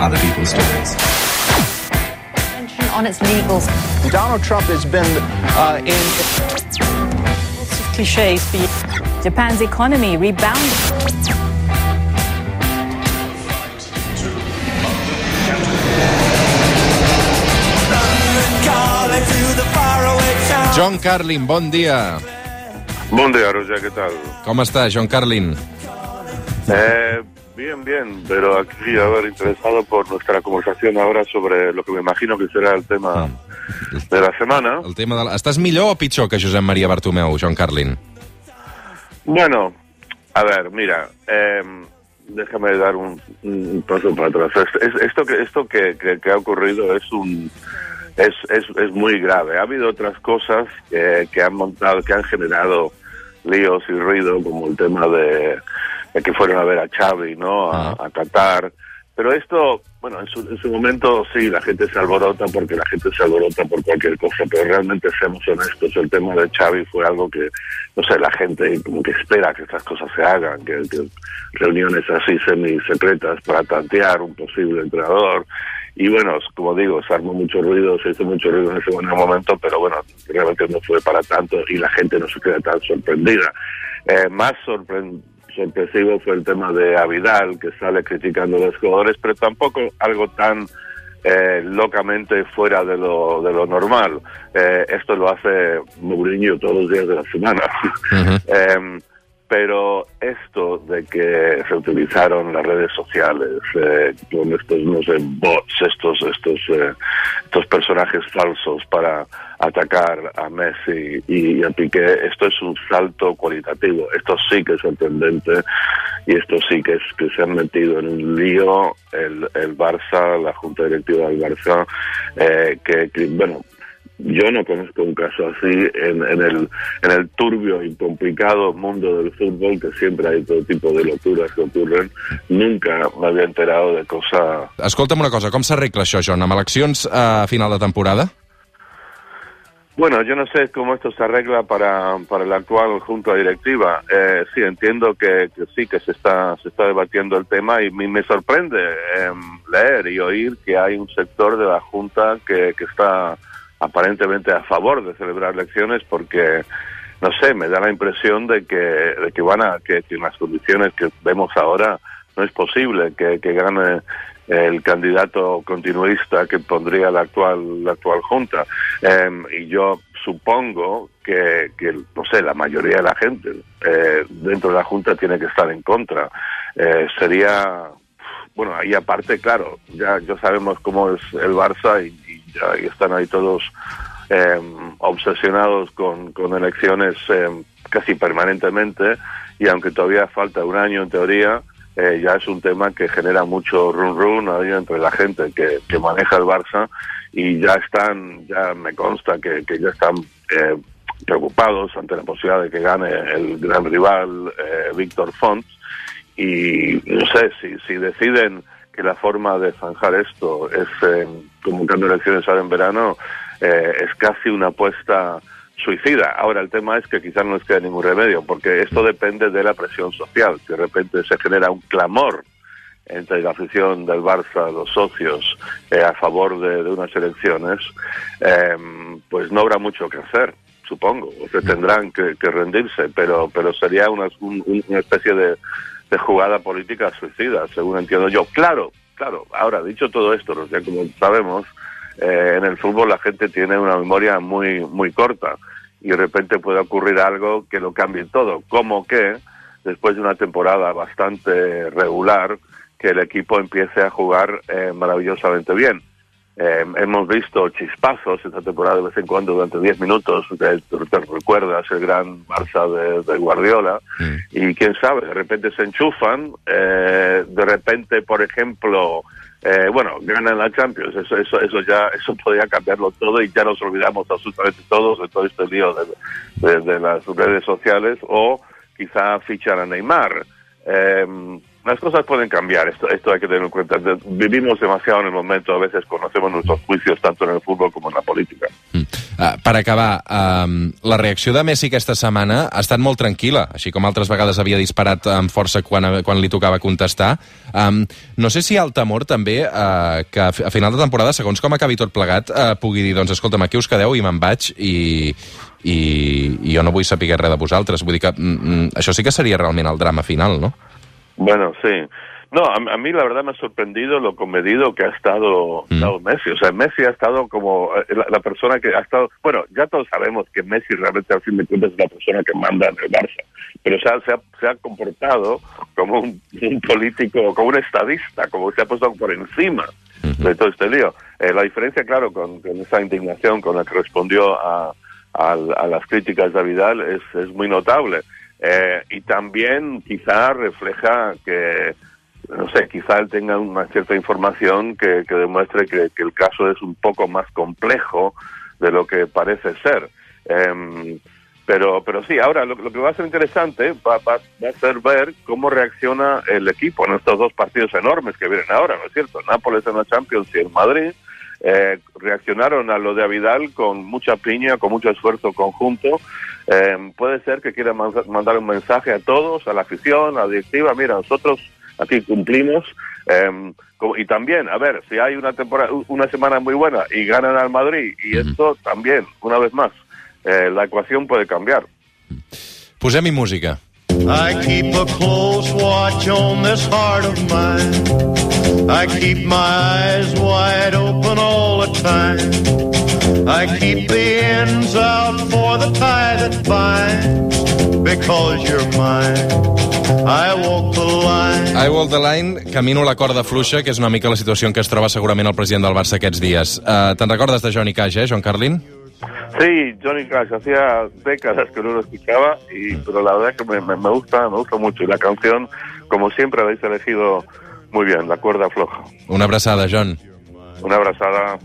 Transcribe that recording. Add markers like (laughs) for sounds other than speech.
other people's stories. On its legals. Donald Trump has been uh, in. Lots of cliches. Japan's economy rebounded. John Carlin, bon dia. Bon día, Roger, ¿qué tal? Com està, John Carlin? Eh, bien, bien, pero aquí, a ver, interesado por nuestra conversación ahora sobre lo que me imagino que será el tema de la semana. El tema de la... Estàs millor o pitjor que Josep Maria Bartomeu, John Carlin? Bueno, a ver, mira, eh, déjame dar un, un paso para atrás. Es- es- esto que esto que, que- que ha ocurrido es un es, es, es muy grave. Ha habido otras cosas que, que han montado, que han generado líos y ruido, como el tema de que fueron a ver a Xavi, ¿no? A, a Qatar. Pero esto, bueno, en su, en su momento sí, la gente se alborota porque la gente se alborota por cualquier cosa, pero realmente seamos honestos, el tema de Xavi fue algo que, no sé, la gente como que espera que estas cosas se hagan, que, que reuniones así semi-secretas para tantear un posible entrenador. Y bueno, como digo, se armó mucho ruido, se hizo mucho ruido en ese buen momento, pero bueno, realmente no fue para tanto y la gente no se queda tan sorprendida. Eh, más sorpren- sorpresivo fue el tema de Avidal, que sale criticando a los jugadores, pero tampoco algo tan eh, locamente fuera de lo, de lo normal. Eh, esto lo hace Mourinho todos los días de la semana. (laughs) Em, pero esto de que se utilizaron las redes sociales eh, con estos no sé bots estos estos eh, estos personajes falsos para atacar a Messi y a Piqué esto es un salto cualitativo. Esto sí que es sorprendente y esto sí que es que se han metido en un lío el, el Barça la junta directiva del Barça eh, que, que, bueno yo no conozco un caso así en, en, el, en el turbio y complicado mundo del fútbol, que siempre hay todo tipo de locuras que ocurren. Nunca me había enterado de cosas... Escolta'm una cosa, com s'arregla això, John? Amb eleccions a final de temporada? Bueno, yo no sé cómo esto se arregla para, para la actual junta directiva. Eh, sí, entiendo que, que sí, que se está, se está debatiendo el tema y me, me sorprende eh, leer y oír que hay un sector de la junta que, que está aparentemente a favor de celebrar elecciones porque no sé me da la impresión de que de que van a que, que en las condiciones que vemos ahora no es posible que, que gane el candidato continuista que pondría la actual la actual junta. Eh, y yo supongo que, que no sé la mayoría de la gente eh, dentro de la junta tiene que estar en contra. Eh, sería bueno, ahí aparte, claro, ya, ya sabemos cómo es el Barça y, ya están ahí todos eh, obsesionados con, elecciones eh, casi permanentemente. Y aunque todavía falta un año en teoría, eh, ya es un tema que genera mucho run run ahí entre la gente que, que maneja el Barça. Y ya están, ya me consta que, que ya están eh, preocupados ante la posibilidad de que gane el gran rival eh, Víctor Font y no sé si, si deciden que la forma de zanjar esto es eh, convocando elecciones ahora en verano eh, es casi una apuesta suicida. Ahora el tema es que quizás no les quede ningún remedio porque esto depende de la presión social. Si de repente se genera un clamor entre la afición del Barça, los socios, eh, a favor de, unas elecciones, eh, pues no habrá mucho que hacer supongo, o se tendrán que, que rendirse, pero pero sería una, un- un- una especie de, de jugada política suicida, según entiendo yo. Claro, claro, ahora, dicho todo esto, ya como sabemos, eh, en el fútbol la gente tiene una memoria muy, muy corta y de repente puede ocurrir algo que lo cambie todo, como que después de una temporada bastante regular, que el equipo empiece a jugar eh, maravillosamente bien. Eh, hemos visto chispazos esta temporada de vez en cuando durante 10 minutos. Te, te recuerdas el gran Barça de, de Guardiola. Y quién sabe, de repente se enchufan. eh, de repente, por ejemplo, eh, bueno, ganan la Champions. Eso, eso, eso ya eso podría cambiarlo todo y ya nos olvidamos absolutamente todos de todo este lío de, de- de las redes sociales. O quizá fichan a Neymar. Eh, las cosas pueden cambiar, esto, esto hay que tener en cuenta. Vivimos demasiado en el momento, a veces conocemos nuestros juicios tanto en el fútbol como en la política. Mm. Uh, per acabar, um, la reacció de Messi aquesta setmana ha estat molt tranquil·la, així com altres vegades havia disparat amb força quan, quan li tocava contestar. Um, no sé si hi ha el temor també uh, que a final de temporada, segons com acabi tot plegat, uh, pugui dir, doncs escolta'm, aquí us quedeu i me'n vaig i, i, i jo no vull saber res de vosaltres. Vull dir que mm, mm, això sí que seria realment el drama final, no? Bueno, sí. No, a, a mí la verdad me ha sorprendido lo comedido que ha estado, Mm. estado Messi. O sea, Messi ha estado como eh, la, la persona que ha estado... Bueno, ya todos sabemos que Messi realmente al fin de cuentas es la persona que manda en el Barça. Pero se ha, se ha, se ha comportado como un, un político, como un estadista, como se ha puesto por encima de todo este lío. Eh, la diferencia, claro, con, con esa indignación con la que respondió a, a, a las críticas de Vidal es, es muy notable. Eh, y también quizá refleja que, no sé, quizá él tenga una cierta información que, que demuestre que, que el caso es un poco más complejo de lo que parece ser. Em, pero, pero sí, ahora lo, lo que va a ser interesante va, va- va a ser ver cómo reacciona el equipo en estos dos partidos enormes que vienen ahora, ¿no es cierto? Nápoles en la Champions y el Madrid. Eh, reaccionaron a lo de Avidal con mucha piña, con mucho esfuerzo conjunto. Eh, puede ser que quieran man- mandar un mensaje a todos, a la afición, a la directiva. Mira, nosotros aquí cumplimos. eh, como- y también, a ver, si hay una temporada, una semana muy buena y ganan al Madrid, y esto también, una vez más, eh, la ecuación puede cambiar. Posem-hi música. I keep a close watch on this heart of mine. I keep my eyes wide open all the time. I keep the ends out for the tie that binds. Because you're mine, I walk the line. I Walk the Line, camino la corda fluixa, que és una mica la situació en què es troba segurament el president del Barça aquests dies. Uh, Te'n recordes de Johnny Cash, eh, Joan Carlin? Sí, Johnny Cash, hacía décadas que no lo escuchaba, y, pero la verdad es que me, me- me gusta, me gusta mucho. Y la canción, como siempre, habéis elegido muy bien, la cuerda floja. Una abraçada, John. Una abrazada.